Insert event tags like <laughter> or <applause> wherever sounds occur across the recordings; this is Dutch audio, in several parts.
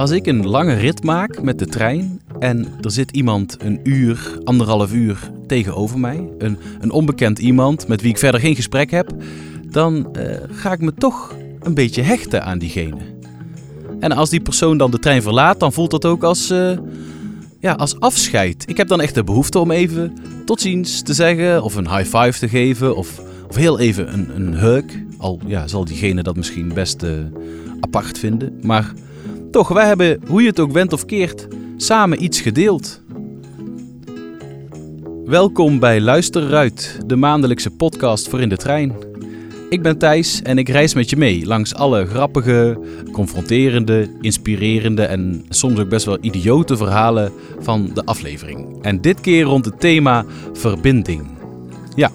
Als ik een lange rit maak met de trein en er zit iemand een uur, anderhalf uur tegenover mij, een, een onbekend iemand met wie ik verder geen gesprek heb, dan eh, ga ik me toch een beetje hechten aan diegene. En als die persoon dan de trein verlaat, dan voelt dat ook als, eh, ja, als afscheid. Ik heb dan echt de behoefte om even tot ziens te zeggen, of een high five te geven, of, of heel even een, een hug. Al ja, zal diegene dat misschien best uh, apart vinden. Maar toch, wij hebben, hoe je het ook went of keert, samen iets gedeeld. Welkom bij Luisterruit, de maandelijkse podcast voor in de trein. Ik ben Thijs en ik reis met je mee langs alle grappige, confronterende, inspirerende en soms ook best wel idiote verhalen van de aflevering. En dit keer rond het thema verbinding. Ja,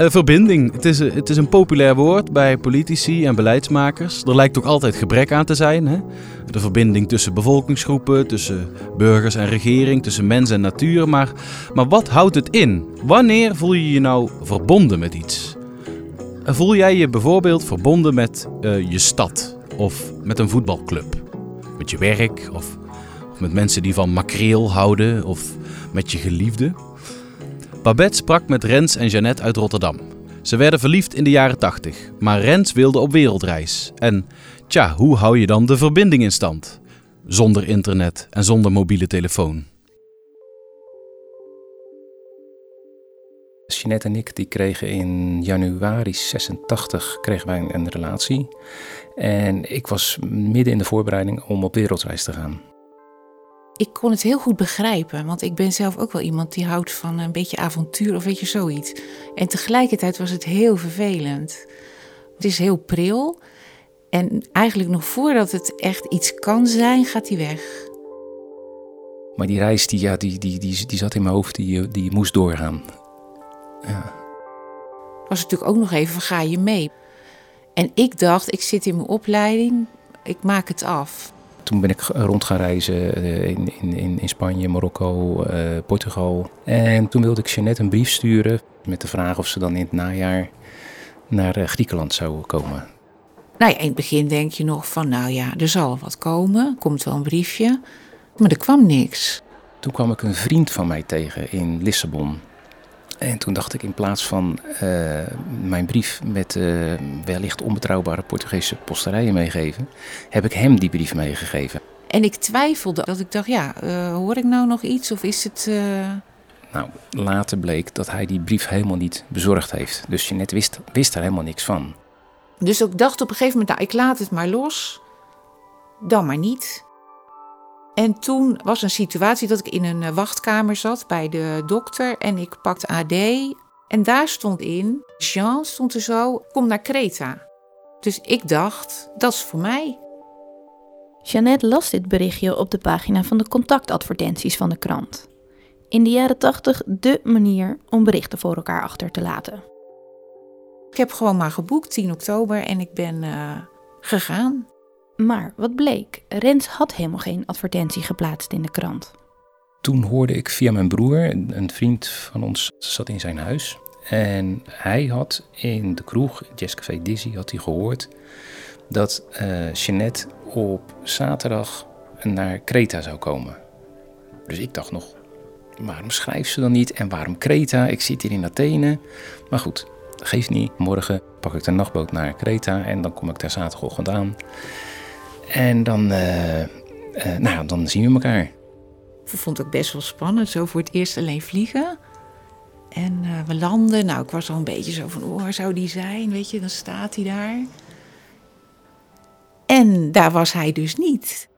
uh, verbinding. Het is, het is een populair woord bij politici en beleidsmakers. Er lijkt ook altijd gebrek aan te zijn. Hè? De verbinding tussen bevolkingsgroepen, tussen burgers en regering, tussen mens en natuur. Maar, maar wat houdt het in? Wanneer voel je je nou verbonden met iets? Voel jij je bijvoorbeeld verbonden met je stad of met een voetbalclub? Met je werk of, of met mensen die van makreel houden of met je geliefde? Babette sprak met Rens en Jeannette uit Rotterdam. Ze werden verliefd in de jaren 80, maar Rens wilde op wereldreis. En tja, hoe hou je dan de verbinding in stand? Zonder internet en zonder mobiele telefoon. Jeanette en ik die kregen in januari 86 kregen wij een relatie. En ik was midden in de voorbereiding om op wereldreis te gaan ik kon het heel goed begrijpen, want ik ben zelf ook wel iemand die houdt van een beetje avontuur of weet je zoiets. En tegelijkertijd was het heel vervelend. Het is heel pril en eigenlijk nog voordat het echt iets kan zijn, gaat hij weg. Maar die reis die, ja, die, die, die, die zat in mijn hoofd, die, die moest doorgaan. Ja. Was natuurlijk ook nog even, ga je mee? En ik dacht, ik zit in mijn opleiding, ik maak het af. Toen ben ik rond gaan reizen eh, in, in, in Spanje, Marokko, uh, Portugal. En toen wilde ik Jeannette een brief sturen met de vraag of ze dan in het najaar naar eh, Griekenland zou komen. Nou ja, in het begin denk je nog van, nou ja, er zal wat komen, komt wel een briefje. Maar er kwam niks. Toen kwam ik een vriend van mij tegen in Lissabon. En toen dacht ik in plaats van uh, mijn brief met uh, wellicht onbetrouwbare Portugese posterijen meegeven, heb ik hem die brief meegegeven. En ik twijfelde dat ik dacht, ja, uh, hoor ik nou nog iets of is het... Nou, later bleek dat hij die brief helemaal niet bezorgd heeft. Dus je net wist, wist er helemaal niks van. Dus ik dacht op een gegeven moment, nou, ik laat het maar los. Dan maar niet. En toen was een situatie dat ik in een eh, wachtkamer zat bij de dokter en ik pakte AD. En daar stond in, Jean stond er zo, kom naar Kreta. Dus ik dacht, dat is voor mij. Jeannette las dit berichtje op de pagina van de contactadvertenties van de krant. In de jaren 80 de manier om berichten voor elkaar achter te laten. Ik heb gewoon maar geboekt 10 oktober en ik ben uh, gegaan. Maar wat bleek? Rens had helemaal geen advertentie geplaatst in de krant. Toen hoorde ik via mijn broer, een vriend van ons zat in zijn huis. En hij had in de kroeg, Jazzcafé Dizzy, had hij gehoord dat uh, Jeannette op zaterdag naar Kreta zou komen. Dus ik dacht nog, waarom schrijft ze dan niet en waarom Kreta? Ik zit hier in Athene. Maar goed, geeft niet. Morgen pak ik de nachtboot naar Kreta en dan kom ik daar zaterdagochtend aan. En dan, uh, uh, nou, dan zien we elkaar. Ik vond het ook best wel spannend, zo voor het eerst alleen vliegen. En uh, we landen. Nou, ik was al een beetje zo van, oh, waar zou die zijn? Weet je, dan staat hij daar. En daar was hij dus niet.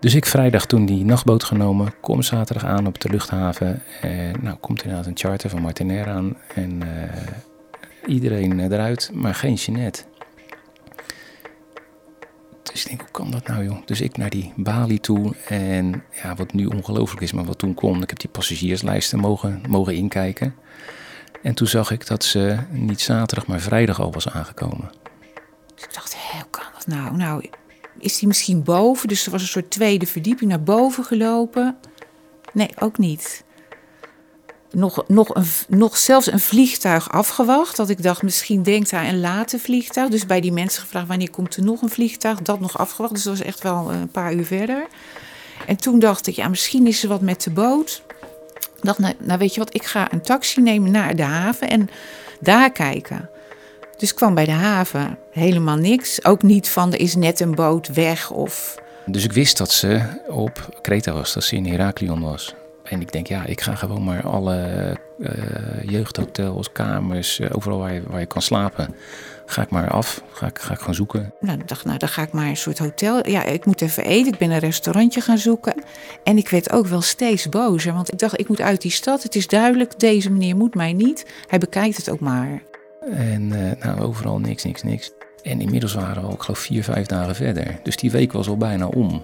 Dus ik vrijdag toen die nachtboot genomen, kom zaterdag aan op de luchthaven. En nou, komt inderdaad een charter van Martinair aan. En iedereen eruit, maar geen Jeanette. Dus ik denk, hoe kan dat nou joh? Dus ik naar die balie toe en ja, wat nu ongelooflijk is, maar wat toen kon. Ik heb die passagierslijsten mogen, mogen inkijken. En toen zag ik dat ze niet zaterdag, maar vrijdag al was aangekomen. Dus ik dacht, hoe kan dat nou? Nou, is die misschien boven? Dus er was een soort tweede verdieping naar boven gelopen. Nee, ook niet. Nog, nog, een, nog zelfs een vliegtuig afgewacht. Dat ik dacht, misschien denkt hij een later vliegtuig. Dus bij die mensen gevraagd, wanneer komt er nog een vliegtuig? Dat nog afgewacht. Dus dat was echt wel een paar uur verder. En toen dacht ik, ja, misschien is er wat met de boot. Ik dacht, nou, nou weet je wat, ik ga een taxi nemen naar de haven en daar kijken. Dus ik kwam bij de haven, helemaal niks. Ook niet van, er is net een boot weg of... Dus ik wist dat ze op Kreta was, dat ze in Heraklion was. En ik denk, ja, ik ga gewoon maar alle uh, jeugdhotels, kamers, uh, overal waar je, waar je kan slapen, ga ik maar af. Ga ik, ga ik gaan zoeken. Nou, ik dacht, nou, dan ga ik maar een soort hotel. Ja, ik moet even eten. Ik ben een restaurantje gaan zoeken. En ik werd ook wel steeds bozer, want ik dacht, ik moet uit die stad. Het is duidelijk, deze meneer moet mij niet. Hij bekijkt het ook maar. En uh, nou, overal niks, niks, niks. En inmiddels waren we al, ik geloof, vier, vijf dagen verder. Dus die week was al bijna om.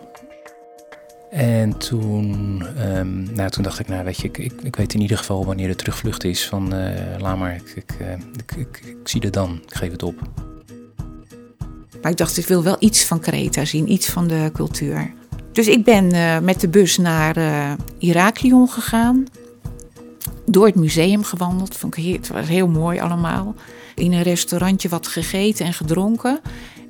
En toen, um, nou, toen dacht ik, nou weet je, ik, ik, weet in ieder geval wanneer de terugvlucht is van uh, laat maar, ik, ik, ik, zie het dan, ik geef het op. Maar ik dacht, ik wil wel iets van Kreta zien, iets van de cultuur. Dus ik ben uh, met de bus naar uh, Iraklion gegaan. Door het museum gewandeld. Vond ik het was heel mooi allemaal. In een restaurantje wat gegeten en gedronken.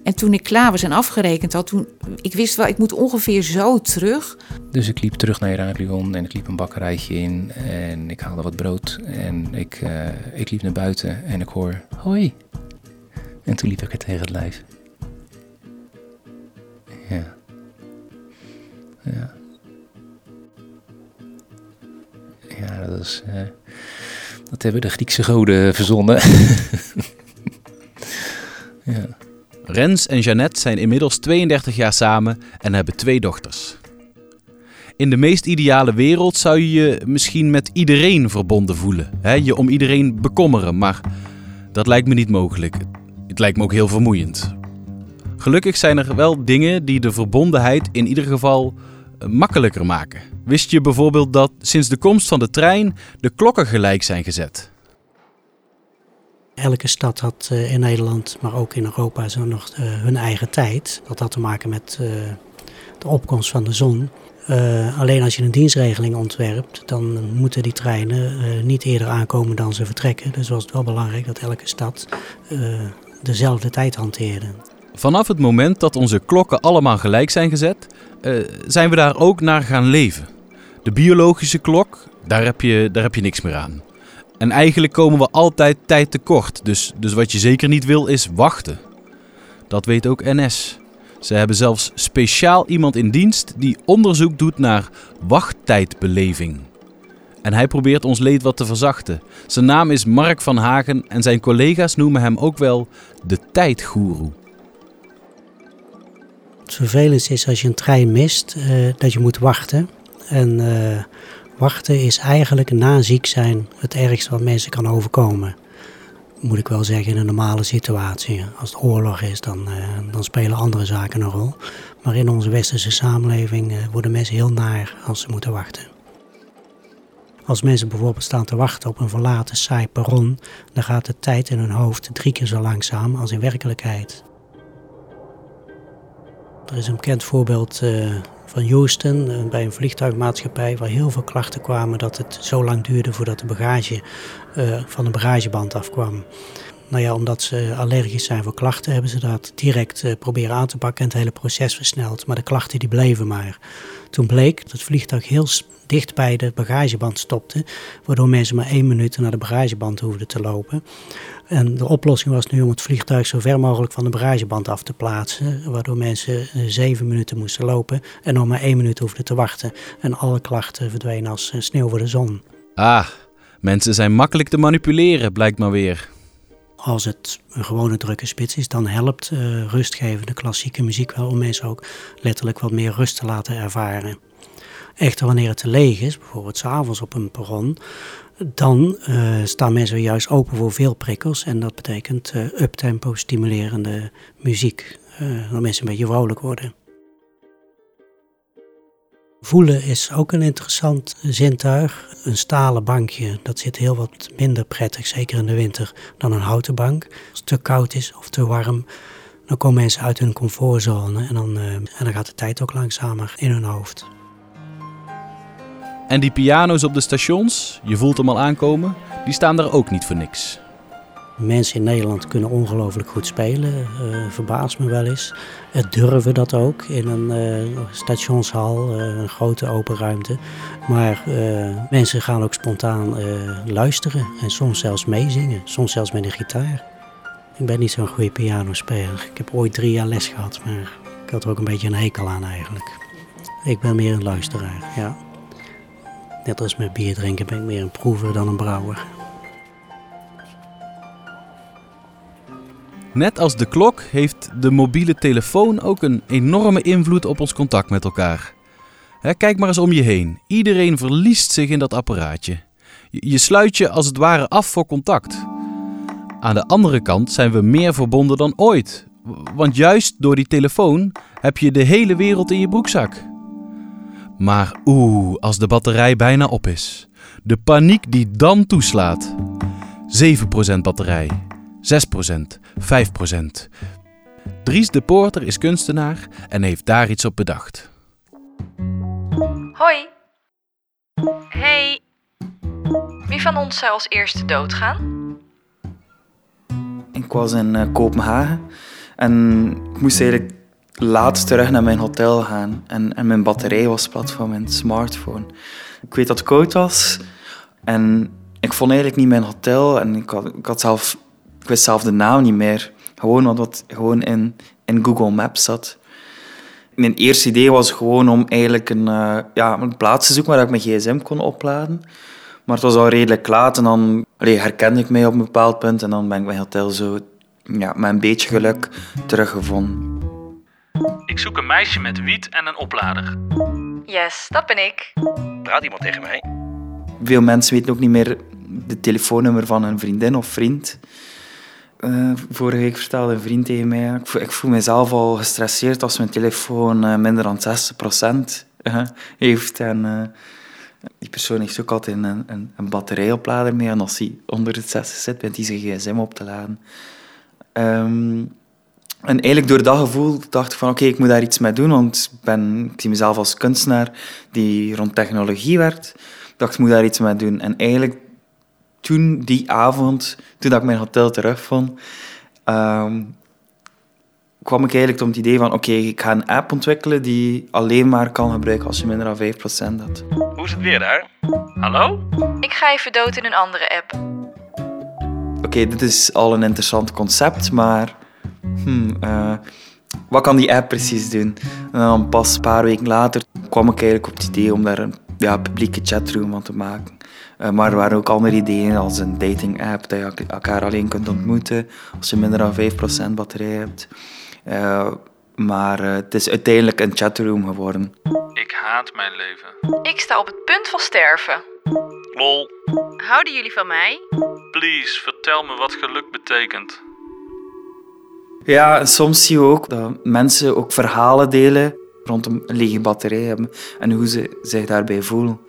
En toen ik klaar was en afgerekend had, toen, ik wist wel, ik moet ongeveer zo terug. Dus ik liep terug naar Heraklion en ik liep een bakkerijtje in en ik haalde wat brood. En ik, uh, ik liep naar buiten en ik hoor, hoi. En toen liep ik er tegen het lijf. Ja. Ja. Ja, dat is... Uh, dat hebben de Griekse goden verzonnen. <laughs> ja. Rens en Jeannette zijn inmiddels 32 jaar samen en hebben twee dochters. In de meest ideale wereld zou je je misschien met iedereen verbonden voelen. Hè? Je om iedereen bekommeren, maar dat lijkt me niet mogelijk. Het lijkt me ook heel vermoeiend. Gelukkig zijn er wel dingen die de verbondenheid in ieder geval eh, makkelijker maken. Wist je bijvoorbeeld dat sinds de komst van de trein de klokken gelijk zijn gezet? Elke stad had uh, in Nederland, maar ook in Europa, zo nog uh, hun eigen tijd. Dat had te maken met uh, de opkomst van de zon. alleen als je een dienstregeling ontwerpt, dan moeten die treinen niet eerder aankomen dan ze vertrekken. Dus was het wel belangrijk dat elke stad dezelfde tijd hanteerde. Vanaf het moment dat onze klokken allemaal gelijk zijn gezet, zijn we daar ook naar gaan leven. De biologische klok, daar heb je, daar heb je niks meer aan. En eigenlijk komen we altijd tijd tekort. Dus, dus wat je zeker niet wil is wachten. Dat weet ook NS. Ze hebben zelfs speciaal iemand in dienst die onderzoek doet naar wachttijdbeleving. En hij probeert ons leed wat te verzachten. Zijn naam is Mark van Hagen en zijn collega's noemen hem ook wel de tijdgoeroe. Het vervelendste is als je een trein mist, uh, dat je moet wachten. En uh, Wachten is eigenlijk na ziek zijn het ergste wat mensen kan overkomen. Moet ik wel zeggen in een normale situatie. Als het oorlog is, dan, uh, dan spelen andere zaken een rol. Maar in onze westerse samenleving uh, worden mensen heel naar als ze moeten wachten. Als mensen bijvoorbeeld staan te wachten op een verlaten saai perron, dan gaat de tijd in hun hoofd drie keer zo langzaam als in werkelijkheid. Er is een bekend voorbeeld uh, van Houston eh, bij een vliegtuigmaatschappij waar heel veel klachten kwamen dat het zo lang duurde voordat de bagage uh, van de bagageband afkwam. Nou ja, omdat ze allergisch zijn voor klachten, hebben ze dat direct uh, proberen aan te pakken en het hele proces versneld. Maar de klachten die bleven maar. Toen bleek dat het vliegtuig heel dicht bij de bagageband stopte, waardoor mensen maar één minuut naar de bagageband hoefden te lopen. En de oplossing was nu om het vliegtuig zo ver mogelijk van de bagageband af te plaatsen, waardoor mensen eh, zeven minuten moesten lopen en nog maar één minuut hoefden te wachten. En alle klachten verdwenen als eh, sneeuw voor de zon. Ah, mensen zijn makkelijk te manipuleren, blijkt maar weer. Als het een gewone drukke spits is, dan helpt uh, rustgevende klassieke muziek wel om mensen ook letterlijk wat meer rust te laten ervaren. Echter, wanneer het te leeg is, bijvoorbeeld s'avonds op een perron, dan uh, staan mensen juist open voor veel prikkels. En dat betekent uh, uptempo stimulerende muziek, dat mensen een beetje vrolijk worden. Voelen is ook een interessant zintuig. Een stalen bankje, dat zit heel wat minder prettig, zeker in de winter, dan een houten bank. Als het te koud is of te warm, dan komen mensen uit hun comfortzone en dan, en dan gaat de tijd ook langzamer in hun hoofd. En die piano's op de stations, je voelt hem al aankomen, die staan daar ook niet voor niks. Mensen in Nederland kunnen ongelooflijk goed spelen, uh, verbaast me wel eens. Het durven dat ook in een uh, stationshal, uh, een grote open ruimte. Maar mensen gaan ook spontaan luisteren en soms zelfs meezingen, soms zelfs met een gitaar. Ik ben niet zo'n goede pianospeler. Ik heb ooit drie jaar les gehad, maar ik had er ook een beetje een hekel aan eigenlijk. Ik ben meer een luisteraar, ja. Net als met bier drinken ben ik meer een proever dan een brouwer. Net als de klok heeft de mobiele telefoon ook een enorme invloed op ons contact met elkaar. kijk maar eens om je heen. Iedereen verliest zich in dat apparaatje. Je sluit je als het ware af voor contact. Aan de andere kant zijn we meer verbonden dan ooit. Want juist door die telefoon heb je de hele wereld in je broekzak. Maar oeh, als de batterij bijna op is. De paniek die dan toeslaat. 7% batterij, 6%, 5%. Dries de Poorter is kunstenaar en heeft daar iets op bedacht. Hoi. Hey. Wie van ons zou als eerste doodgaan? Ik was in uh, Kopenhagen en ik moest eigenlijk laat terug naar mijn hotel gaan. En, en mijn batterij was plat van mijn smartphone. Ik weet dat het koud was en ik vond eigenlijk niet mijn hotel en ik, had, ik, had zelf, ik wist zelf de naam niet meer. Gewoon wat, wat gewoon in, in Google Maps zat. Mijn eerste idee was gewoon om eigenlijk een, uh, ja, een plaats te zoeken waar ik mijn gsm kon opladen. Maar het was al redelijk laat en dan allee, herkende ik mij op een bepaald punt en dan ben ik mijn hotel zo ja, met een beetje geluk teruggevonden. Ik zoek een meisje met wiet en een oplader. Yes, dat ben ik. Praat iemand tegen mij? Veel mensen weten ook niet meer de telefoonnummer van een vriendin of vriend. Uh, vorige week vertelde een vriend tegen mij, ik voel, ik voel mezelf al gestresseerd als mijn telefoon uh, minder dan 60% uh, heeft. En die persoon heeft ook altijd een, een, batterijoplader mee. En als hij onder het 60 zit, bent hij zijn gsm op te laden. Um, en eigenlijk door dat gevoel dacht ik van oké, ik moet daar iets mee doen, want ik, ben, zie mezelf als kunstenaar die rond technologie werkt. Ik dacht, ik moet daar iets mee doen. En eigenlijk toen, die avond, toen ik mijn hotel terugvond, um, kwam ik eigenlijk om het idee van oké, ik ga een app ontwikkelen die alleen maar kan gebruiken als je minder dan 5% had. Hoe is het weer daar? Hallo? Ik ga even dood in een andere app. Oké, dit is al een interessant concept, maar hmm, uh, wat kan die app precies doen? En dan pas een paar weken later kwam ik eigenlijk op het idee om daar een ja, publieke chatroom van te maken. Uh, maar er waren ook andere ideeën, als een dating app, dat je elkaar alleen kunt ontmoeten als je minder dan 5% batterij hebt. Uh, maar het is uiteindelijk een chatroom geworden. Ik haat mijn leven. Ik sta op het punt van sterven. Lol. Houden jullie van mij? Please, vertel me wat geluk betekent. Ja, soms zie je ook dat mensen ook verhalen delen rondom een lege batterij hebben en hoe ze zich daarbij voelen.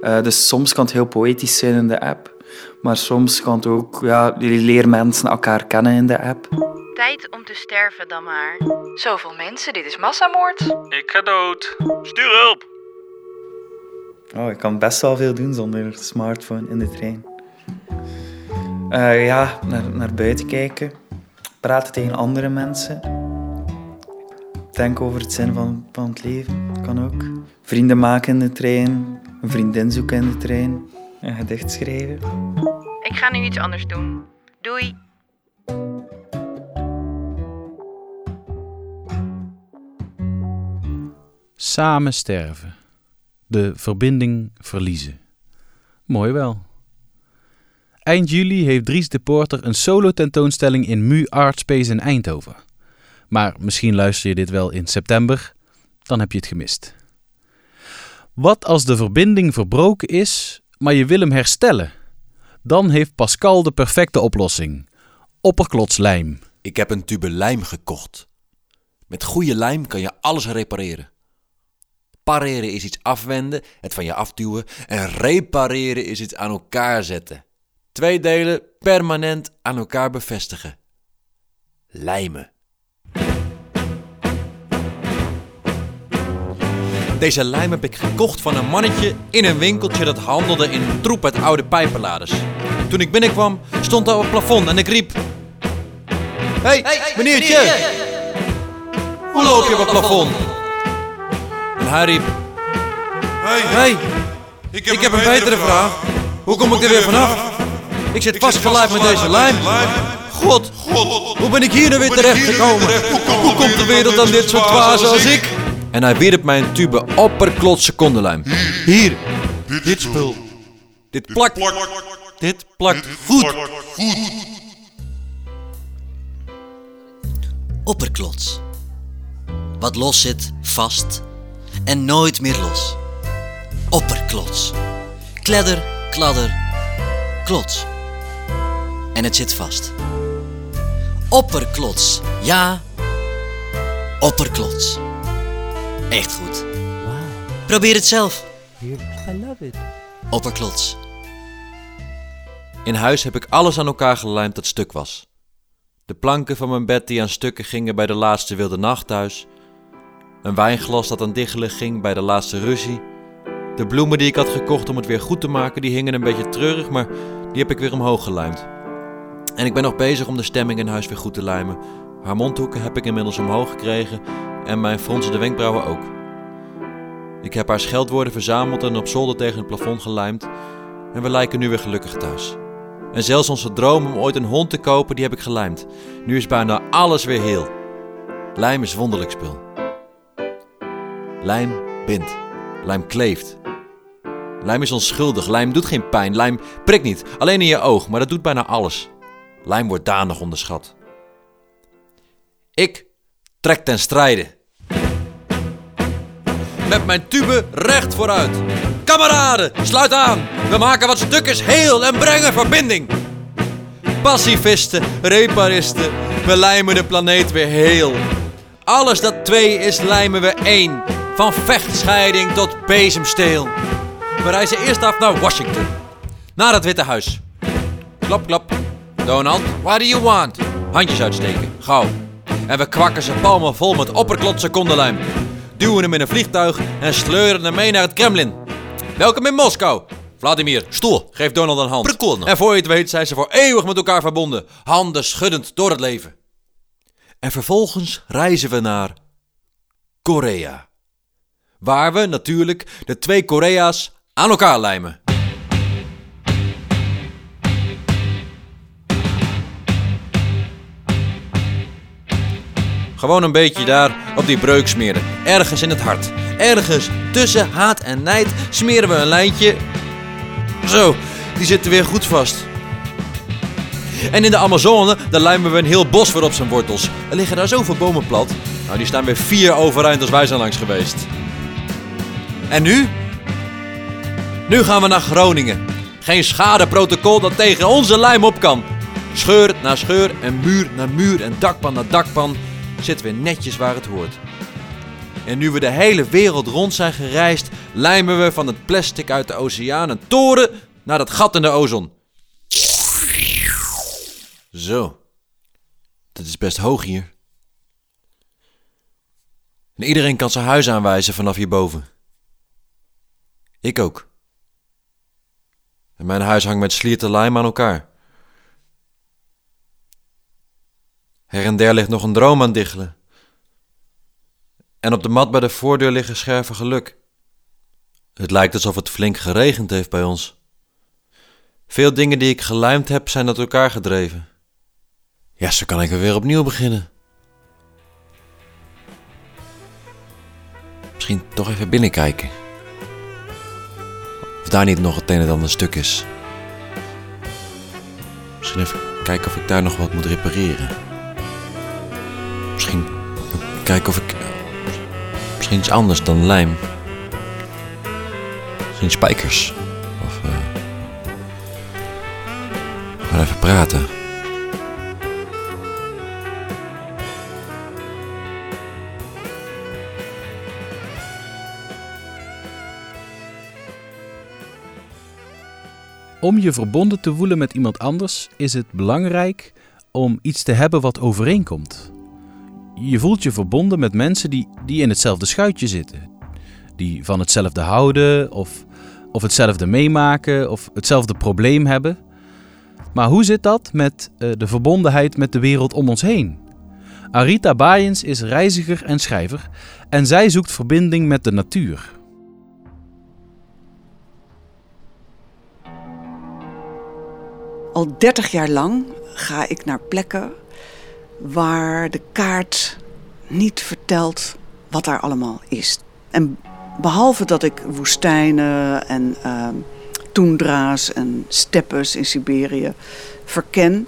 Uh, dus soms kan het heel poëtisch zijn in de app, maar soms kan het ook, ja, je leert mensen elkaar kennen in de app. Tijd om te sterven dan maar. Zoveel mensen, dit is massamoord. Ik ga dood. Stuur hulp! Oh, ik kan best wel veel doen zonder smartphone in de trein. Uh, ja, naar, naar buiten kijken praten tegen andere mensen. Denk over het zin van, van het leven, kan ook. Vrienden maken in de trein, een vriendin zoeken in de trein, een gedicht schrijven. Ik ga nu iets anders doen. Doei. Samen sterven. De verbinding verliezen. Mooi wel. Eind juli heeft Dries de Porter een solo-tentoonstelling in MU Artspace in Eindhoven. Maar misschien luister je dit wel in september, dan heb je het gemist. Wat als de verbinding verbroken is, maar je wil hem herstellen? Dan heeft Pascal de perfecte oplossing. Opperklotslijm. Ik heb een tube lijm gekocht. Met goede lijm kan je alles repareren. Pareren is iets afwenden, het van je afduwen. En repareren is iets aan elkaar zetten. Twee delen permanent aan elkaar bevestigen. Lijmen. Deze lijm heb ik gekocht van een mannetje in een winkeltje dat handelde in troep uit oude pijpenladers. Toen ik binnenkwam, stond hij op het plafond en ik riep... Hé, hey, meneertje! Hoe loop je op het plafond? En hij riep... Hé, hey, ik, heb een betere vraag. Hoe kom ik er weer vanaf? Ik zit vastgelijmd met deze lijm. God, hoe ben ik hier nu weer terechtgekomen? Hoe komt de wereld aan dit soort dwazen als ik? En hij wierp mij een tube opperklotse kondenlijm. Hier, dit spul. Dit plakt. Dit plakt goed. Opperklots. Wat los zit, vast en nooit meer los. Opperklots. Kledder, kladder, klots. En het zit vast. Opperklots. Ja, opperklots. Echt goed. Probeer het zelf. I love it. Opperklots. In huis heb ik alles aan elkaar gelijmd dat stuk was. De planken van mijn bed die aan stukken gingen bij de laatste wilde nacht thuis. Een wijnglas dat aan diggelen ging bij de laatste ruzie. De bloemen die ik had gekocht om het weer goed te maken, die hingen een beetje treurig, maar die heb ik weer omhoog gelijmd. En ik ben nog bezig om de stemming in huis weer goed te lijmen. Haar mondhoeken heb ik inmiddels omhoog gekregen en mijn fronsende wenkbrauwen ook. Ik heb haar scheldwoorden verzameld en op zolder tegen het plafond gelijmd. En we lijken nu weer gelukkig thuis. En zelfs onze droom om ooit een hond te kopen, die heb ik gelijmd. Nu is bijna alles weer heel. Lijm is wonderlijk spul. Lijm bindt. Lijm kleeft. Lijm is onschuldig. Lijm doet geen pijn. Lijm prikt niet. Alleen in je oog, maar dat doet bijna alles. Lijm wordt danig onderschat. Ik trek ten strijde. Met mijn tube recht vooruit. Kameraden, sluit aan. We maken wat stukjes heel en brengen verbinding. Pacifisten, reparisten, we lijmen de planeet weer heel. Alles dat twee is, lijmen we één. Van vechtscheiding tot bezemsteel. We reizen eerst af naar Washington. Naar het Witte Huis. Klap, klap. Donald, what do you want? Handjes uitsteken, gauw. En we kwakken zijn palmen vol met opperklotse kondenlijm. Duwen hem in een vliegtuig en sleuren hem mee naar het Kremlin. Welkom in Moskou. Vladimir, stoel, geef Donald een hand. En voor je het weet zijn ze voor eeuwig met elkaar verbonden. Handen schuddend door het leven. En vervolgens reizen we naar Korea. Waar we natuurlijk de twee Korea's aan elkaar lijmen. Gewoon een beetje daar op die breuk smeren. Ergens in het hart. Ergens tussen haat en nijd smeren we een lijntje. Zo, die zitten weer goed vast. En in de Amazone, daar lijmen we een heel bos weer op zijn wortels. Er liggen daar zoveel bomen plat. Nou, die staan weer vier overeind als wij zijn langs geweest. En nu? Nu gaan we naar Groningen. Geen schadeprotocol dat tegen onze lijm op kan. Scheur na scheur en muur na muur en dakpan na dakpan zitten we netjes waar het hoort. En nu we de hele wereld rond zijn gereisd, lijmen we van het plastic uit de oceaan een toren naar dat gat in de ozon. Zo. Dat is best hoog hier. En iedereen kan zijn huis aanwijzen vanaf hierboven. Ik ook. En mijn huis hangt met slierten lijm aan elkaar. Her en der ligt nog een droom aan diggelen. En op de mat bij de voordeur liggen scherven geluk. Het lijkt alsof het flink geregend heeft bij ons. Veel dingen die ik gelijmd heb zijn uit elkaar gedreven. Ja, zo kan ik er weer opnieuw beginnen. Misschien toch even binnenkijken. Of daar niet nog het een en ander stuk is. Misschien even kijken of ik daar nog wat moet repareren. Kijken of ik. Misschien iets anders dan lijm. Misschien spijkers. Of. eh even praten. Om je verbonden te voelen met iemand anders is het belangrijk om iets te hebben wat overeenkomt. Je voelt je verbonden met mensen die, die in hetzelfde schuitje zitten. die van hetzelfde houden of, of hetzelfde meemaken of hetzelfde probleem hebben. Maar hoe zit dat met uh, de verbondenheid met de wereld om ons heen? Arita Baaiens is reiziger en schrijver en zij zoekt verbinding met de natuur. Al 30 jaar lang ga ik naar plekken waar de kaart niet vertelt wat daar allemaal is. En behalve dat ik woestijnen en uh, toendra's en steppes in Siberië verken,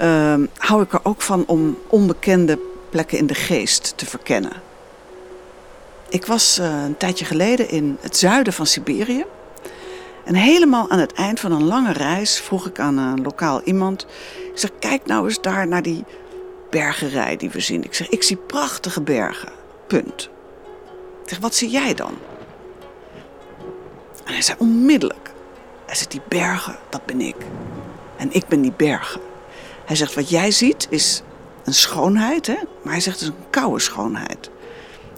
uh, hou ik er ook van om onbekende plekken in de geest te verkennen. Ik was uh, een tijdje geleden in het zuiden van Siberië. En helemaal aan het eind van een lange reis vroeg ik aan een lokaal iemand: Ik zeg, kijk nou eens daar naar die bergerij die we zien. Ik zeg, ik zie prachtige bergen. Punt. Ik zeg, wat zie jij dan? En hij zei onmiddellijk: Hij zegt, die bergen, dat ben ik. En ik ben die bergen. Hij zegt, wat jij ziet is een schoonheid, hè? maar hij zegt, het is een koude schoonheid.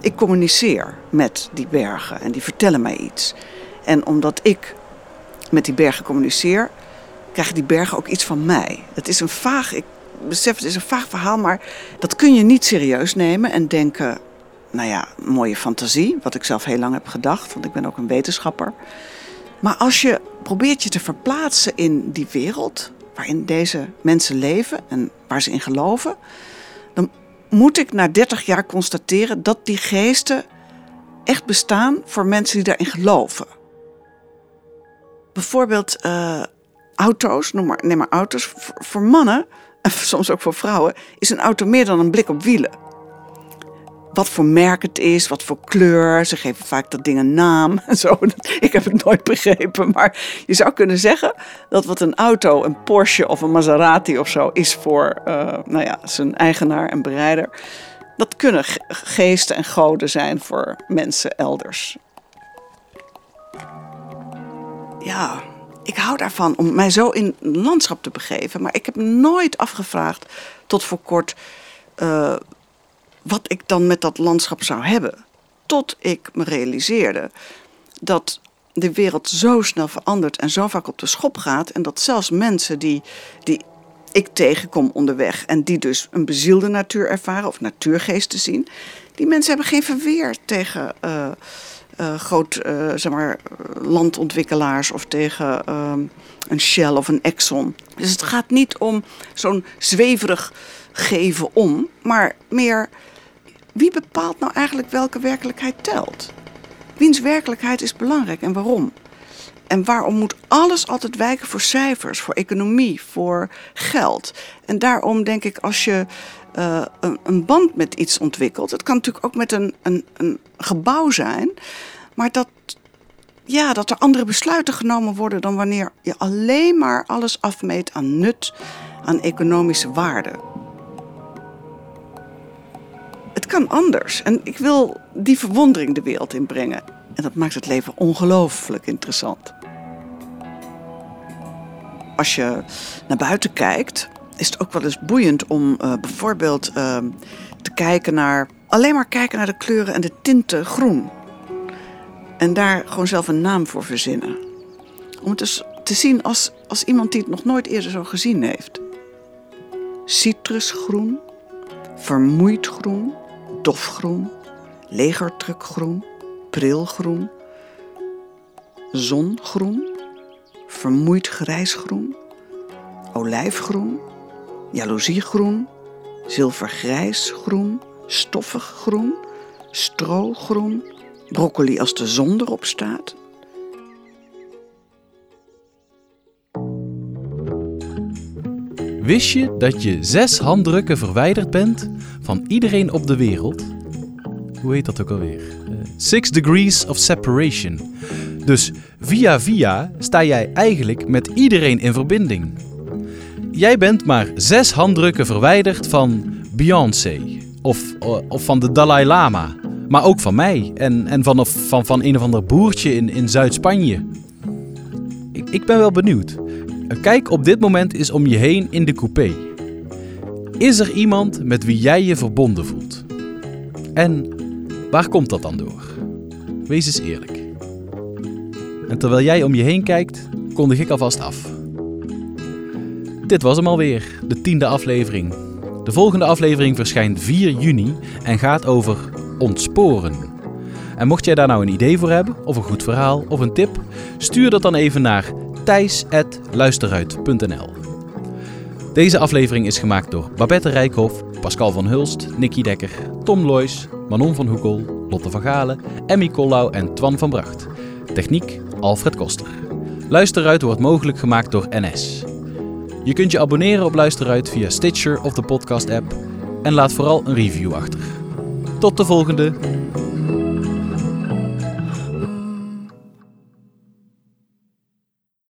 Ik communiceer met die bergen en die vertellen mij iets. En omdat ik met die bergen communiceer, krijgen die bergen ook iets van mij. Het is een vaag, ik besef het is een vaag verhaal, maar dat kun je niet serieus nemen en denken, nou ja, mooie fantasie, wat ik zelf heel lang heb gedacht, want ik ben ook een wetenschapper. Maar als je probeert je te verplaatsen in die wereld waarin deze mensen leven en waar ze in geloven, dan moet ik na 30 jaar constateren dat die geesten echt bestaan voor mensen die daarin geloven. Bijvoorbeeld uh, auto's, noem maar, neem maar auto's. Voor, mannen, en soms ook voor vrouwen, is een auto meer dan een blik op wielen. Wat voor merk het is, wat voor kleur. Ze geven vaak dat ding een naam en zo. <laughs> Ik heb het nooit begrepen. Maar je zou kunnen zeggen dat wat een auto, een Porsche of een Maserati of zo is voor uh, nou ja, zijn eigenaar en bereider. Dat kunnen geesten en goden zijn voor mensen elders ja, ik hou daarvan om mij zo in een landschap te begeven. Maar ik heb nooit afgevraagd tot voor kort uh, wat ik dan met dat landschap zou hebben. Tot ik me realiseerde dat de wereld zo snel verandert en zo vaak op de schop gaat. En dat zelfs mensen die, die ik tegenkom onderweg en die dus een bezielde natuur ervaren of natuurgeesten zien, die mensen hebben geen verweer tegen. Uh, uh, groot uh, zeg maar, landontwikkelaars of tegen uh, een Shell of een Exxon. Dus het gaat niet om zo'n zweverig geven om, maar meer wie bepaalt nou eigenlijk welke werkelijkheid telt? Wiens werkelijkheid is belangrijk en waarom? En waarom moet alles altijd wijken voor cijfers, voor economie, voor geld? En daarom denk ik, als je uh, een, een, band met iets ontwikkelt, het kan natuurlijk ook met een, een, een gebouw zijn, maar dat, ja, dat er andere besluiten genomen worden dan wanneer je alleen maar alles afmeet aan nut, aan economische waarde. Het kan anders en ik wil die verwondering de wereld inbrengen. En dat maakt het leven ongelooflijk interessant. Als je naar buiten kijkt, is het ook wel eens boeiend om uh, bijvoorbeeld uh, te kijken naar. alleen maar kijken naar de kleuren en de tinten groen. En daar gewoon zelf een naam voor verzinnen. Om het dus te zien als, als iemand die het nog nooit eerder zo gezien heeft. Citrusgroen, vermoeid groen, dofgroen, legertrukgroen, prilgroen, zongroen, vermoeid grijsgroen, olijfgroen, jaloeziegroen, zilvergrijsgroen, stoffig groen, strogroen, broccoli als de zon erop staat. Wist je dat je zes handdrukken verwijderd bent van iedereen op de wereld? Hoe heet dat ook alweer? Uh, six degrees of separation. Dus via via sta jij eigenlijk met iedereen in verbinding. Jij bent maar zes handdrukken verwijderd van Beyoncé of, eh, of van de Dalai Lama. Maar ook van mij en, en van, van, van een of ander boertje in, in Zuid-Spanje. Ik, ik ben wel benieuwd. Kijk op dit moment eens om je heen in de coupé. Is er iemand met wie jij je verbonden voelt? En waar komt dat dan door? Wees eens eerlijk. En terwijl jij om je heen kijkt, kondig ik alvast af. Dit was hem alweer, de tiende aflevering. De volgende aflevering verschijnt 4 juni en gaat over ontsporen. En mocht jij daar nou een idee voor hebben, of een goed verhaal, of een tip, stuur dat dan even naar thijs.luisteruit.nl Deze aflevering is gemaakt door Babette Rijkhoff, Pascal van Hulst, Nicky Dekker, Tom Loijs, Manon van Hoekel, Lotte van Galen, Emmy Kollau en Twan van Bracht. Techniek Alfred Koster. Luisteruit wordt mogelijk gemaakt door NS. Je kunt je abonneren op Luisteruit via Stitcher of de podcast-app en laat vooral een review achter. Tot de volgende!